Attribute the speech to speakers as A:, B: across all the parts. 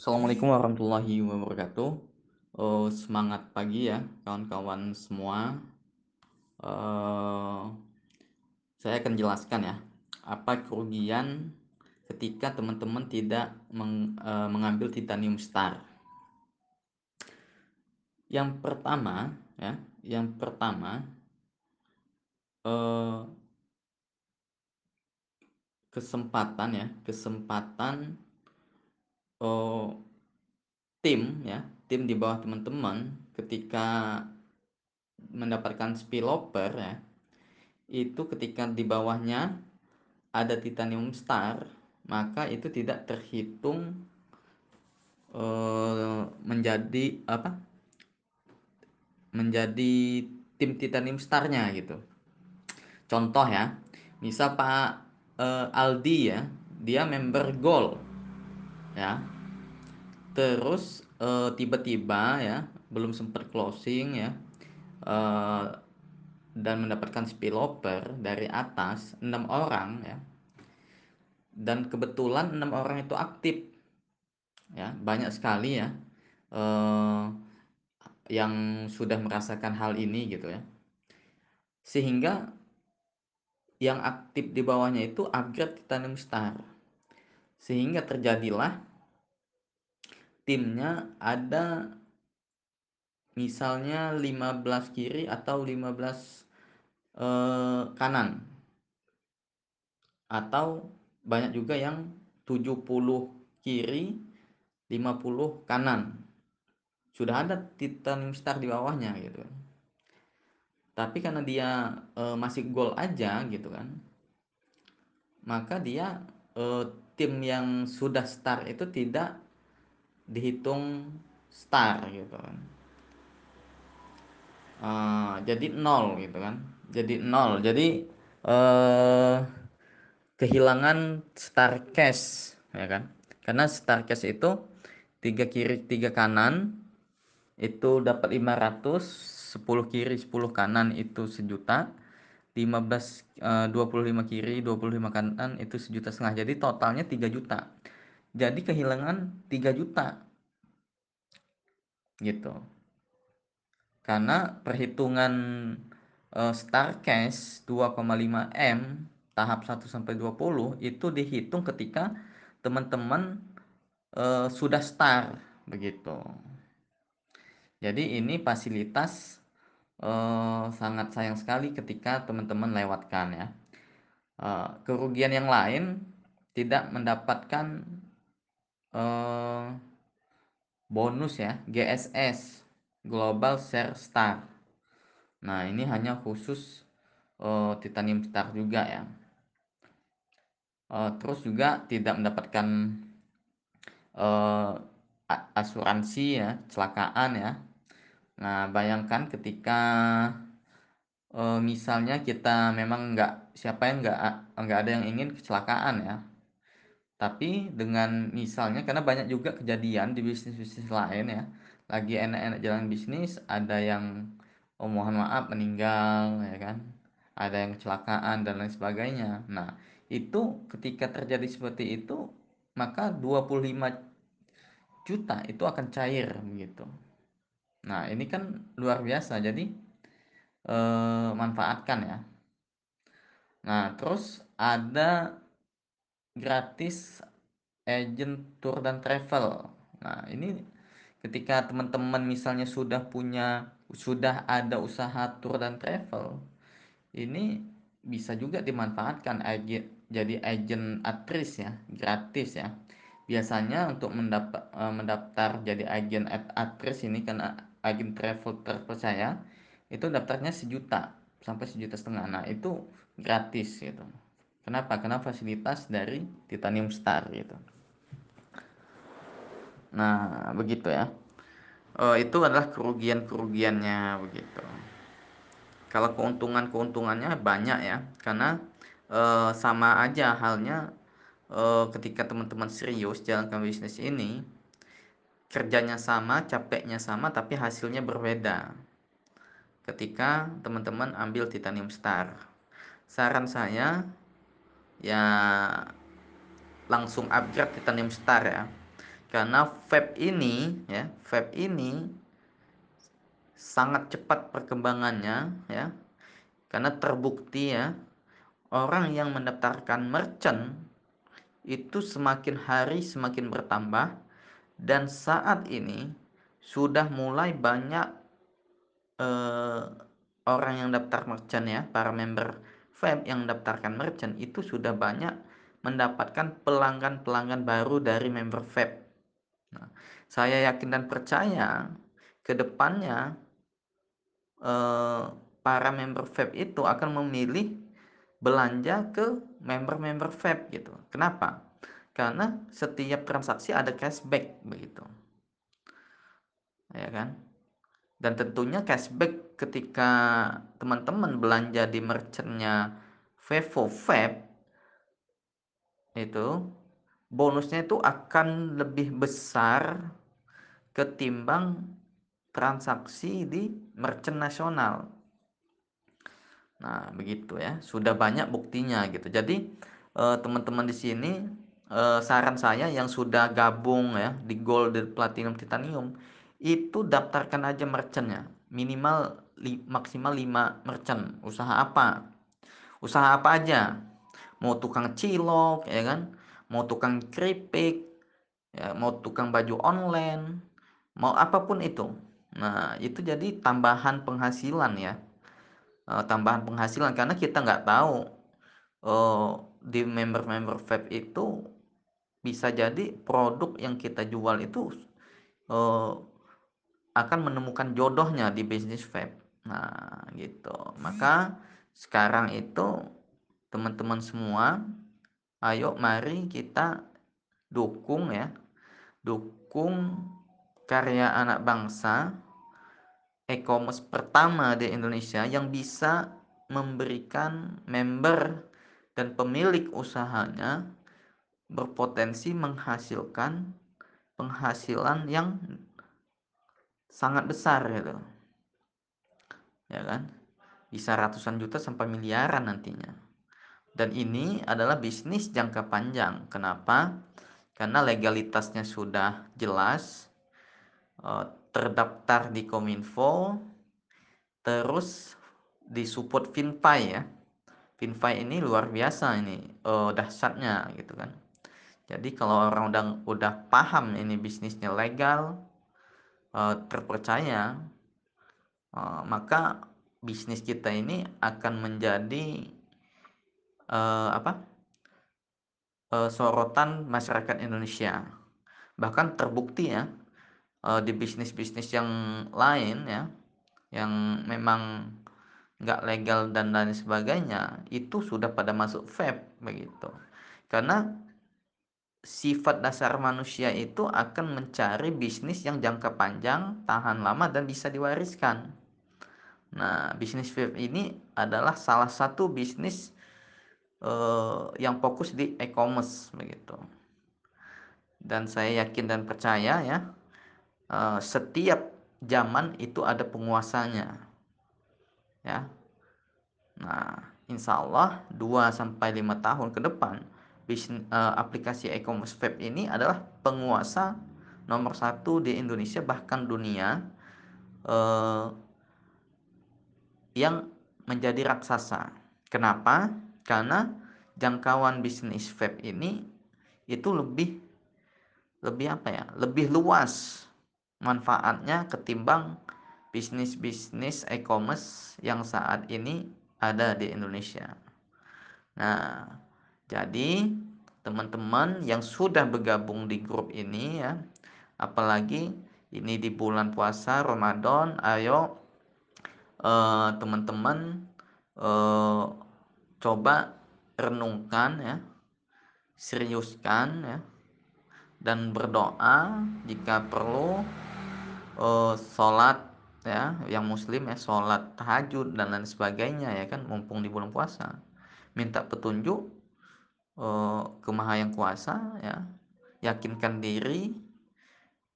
A: Assalamualaikum warahmatullahi wabarakatuh. Uh, semangat pagi ya kawan-kawan semua. Uh, saya akan jelaskan ya apa kerugian ketika teman-teman tidak meng, uh, mengambil titanium star. Yang pertama ya, yang pertama uh, kesempatan ya, kesempatan uh, tim ya tim di bawah teman-teman ketika mendapatkan spillover ya itu ketika di bawahnya ada titanium star maka itu tidak terhitung uh, menjadi apa menjadi tim titanium starnya gitu. Contoh ya misal Pak uh, Aldi ya dia member gold ya terus tiba tiba-tiba ya belum sempat closing ya uh, dan mendapatkan spillover dari atas enam orang ya. Dan kebetulan enam orang itu aktif ya banyak sekali ya uh, yang sudah merasakan hal ini gitu ya. Sehingga yang aktif di bawahnya itu upgrade titanium star. Sehingga terjadilah timnya ada misalnya 15 kiri atau 15 eh, kanan. Atau banyak juga yang 70 kiri 50 kanan. Sudah ada titanium star di bawahnya gitu tapi karena dia e, masih gol aja gitu kan maka dia e, tim yang sudah star itu tidak dihitung star gitu kan. Uh, jadi nol gitu kan. Jadi nol. Jadi uh, kehilangan star cash ya kan? Karena star cash itu tiga kiri tiga kanan itu dapat 500 10 kiri 10 kanan itu sejuta 15 25 kiri 25 kanan itu sejuta setengah. Jadi totalnya 3 juta. Jadi kehilangan 3 juta gitu. Karena perhitungan uh, star cash 2,5 M tahap 1 sampai 20 itu dihitung ketika teman-teman uh, sudah star begitu. Jadi ini fasilitas uh, sangat sayang sekali ketika teman-teman lewatkan ya. Uh, kerugian yang lain tidak mendapatkan uh, bonus ya GSS Global Share Star. Nah ini hanya khusus uh, titanium star juga ya. Uh, terus juga tidak mendapatkan uh, asuransi ya kecelakaan ya. Nah bayangkan ketika uh, misalnya kita memang nggak siapa yang nggak nggak ada yang ingin kecelakaan ya tapi dengan misalnya karena banyak juga kejadian di bisnis-bisnis lain ya lagi enak-enak jalan bisnis ada yang oh mohon maaf meninggal ya kan? Ada yang kecelakaan dan lain sebagainya. Nah itu ketika terjadi seperti itu maka 25 juta itu akan cair begitu. Nah ini kan luar biasa. Jadi eh, manfaatkan ya. Nah terus ada gratis agent tour dan travel. Nah, ini ketika teman-teman misalnya sudah punya sudah ada usaha tour dan travel, ini bisa juga dimanfaatkan jadi agent aktris ya, gratis ya. Biasanya untuk mendapat e, mendaftar jadi agen aktris ini karena agen travel terpercaya itu daftarnya sejuta sampai sejuta setengah. Nah, itu gratis gitu. Kenapa? Karena fasilitas dari Titanium Star gitu. Nah, begitu ya. Uh, itu adalah kerugian-kerugiannya begitu. Kalau keuntungan-keuntungannya banyak ya, karena uh, sama aja halnya uh, ketika teman-teman serius jalankan bisnis ini, kerjanya sama, capeknya sama, tapi hasilnya berbeda. Ketika teman-teman ambil Titanium Star, saran saya ya langsung upgrade titanium star ya Karena vape ini ya, vape ini sangat cepat perkembangannya ya. Karena terbukti ya, orang yang mendaftarkan merchant itu semakin hari semakin bertambah dan saat ini sudah mulai banyak eh, orang yang daftar merchant ya, para member vape yang mendaftarkan merchant itu sudah banyak mendapatkan pelanggan-pelanggan baru dari member vape. Nah, saya yakin dan percaya ke depannya eh, para member vape itu akan memilih belanja ke member-member vape gitu. Kenapa? Karena setiap transaksi ada cashback begitu. Ya kan? Dan tentunya cashback ketika teman-teman belanja di merchantnya Vevo Vape itu bonusnya itu akan lebih besar ketimbang transaksi di merchant nasional. Nah, begitu ya. Sudah banyak buktinya gitu. Jadi eh, teman-teman di sini eh, saran saya yang sudah gabung ya di Gold, Platinum, Titanium itu daftarkan aja merchantnya minimal li, maksimal 5 merchant. Usaha apa? Usaha apa aja? Mau tukang cilok ya kan? Mau tukang keripik ya mau tukang baju online mau apa pun itu. Nah itu jadi tambahan penghasilan ya. E, tambahan penghasilan. Karena kita nggak tahu e, di member-member vape itu bisa jadi produk yang kita jual itu e, akan menemukan jodohnya di bisnis vape nah gitu. Maka sekarang itu teman-teman semua ayo mari kita dukung ya. Dukung karya anak bangsa e-commerce pertama di Indonesia yang bisa memberikan member dan pemilik usahanya berpotensi menghasilkan penghasilan yang sangat besar gitu ya kan bisa ratusan juta sampai miliaran nantinya dan ini adalah bisnis jangka panjang. Kenapa? Karena legalitasnya sudah jelas, eh, terdaftar di Kominfo, terus disupport FinFi ya. FinFi ini luar biasa ini uh, dahsyatnya gitu kan. Jadi kalau orang udah udah paham ini bisnisnya legal, uh, terpercaya, uh, maka bisnis kita ini akan menjadi uh, apa? Uh, sorotan masyarakat Indonesia. Bahkan terbukti ya uh, di bisnis-bisnis yang lain ya yang memang nggak legal dan lain sebagainya itu sudah pada masuk vape begitu. Karena sifat dasar manusia itu akan mencari bisnis yang jangka panjang, tahan lama dan bisa diwariskan. Nah, bisnis vape ini adalah salah satu bisnis uh, yang fokus di e-commerce begitu. Dan saya yakin dan percaya ya, uh, setiap zaman itu ada penguasanya. Ya. Nah, insya Allah 2 sampai 5 tahun ke depan bisnis, uh, aplikasi e-commerce web ini adalah penguasa nomor satu di Indonesia bahkan dunia yang menjadi raksasa. Kenapa? karena jangkauan bisnis vape ini itu lebih lebih apa ya lebih luas manfaatnya ketimbang bisnis-bisnis e-commerce yang saat ini ada di Indonesia. Nah, jadi teman-teman yang sudah bergabung di grup ini ya, apalagi ini di bulan puasa Ramadan, ayo eh, teman-teman eh, coba renungkan ya seriuskan ya dan berdoa jika perlu uh, sholat ya yang muslim ya sholat tahajud dan lain sebagainya ya kan mumpung di bulan puasa. Minta petunjuk uh, ke maha yang kuasa ya. Yakinkan diri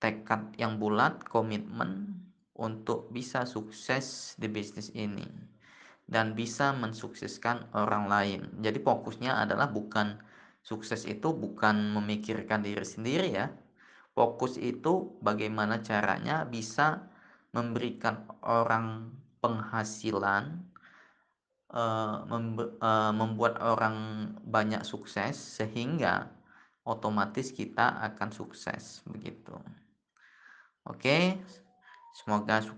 A: tekad yang bulat komitmen untuk bisa sukses di bisnis ini dan bisa mensukseskan orang lain. Jadi fokusnya adalah bukan sukses itu bukan memikirkan diri sendiri ya, Fokus itu bagaimana caranya bisa memberikan orang penghasilan, membe eee, membuat orang banyak sukses sehingga otomatis kita akan sukses, begitu. Oke, semoga sukses.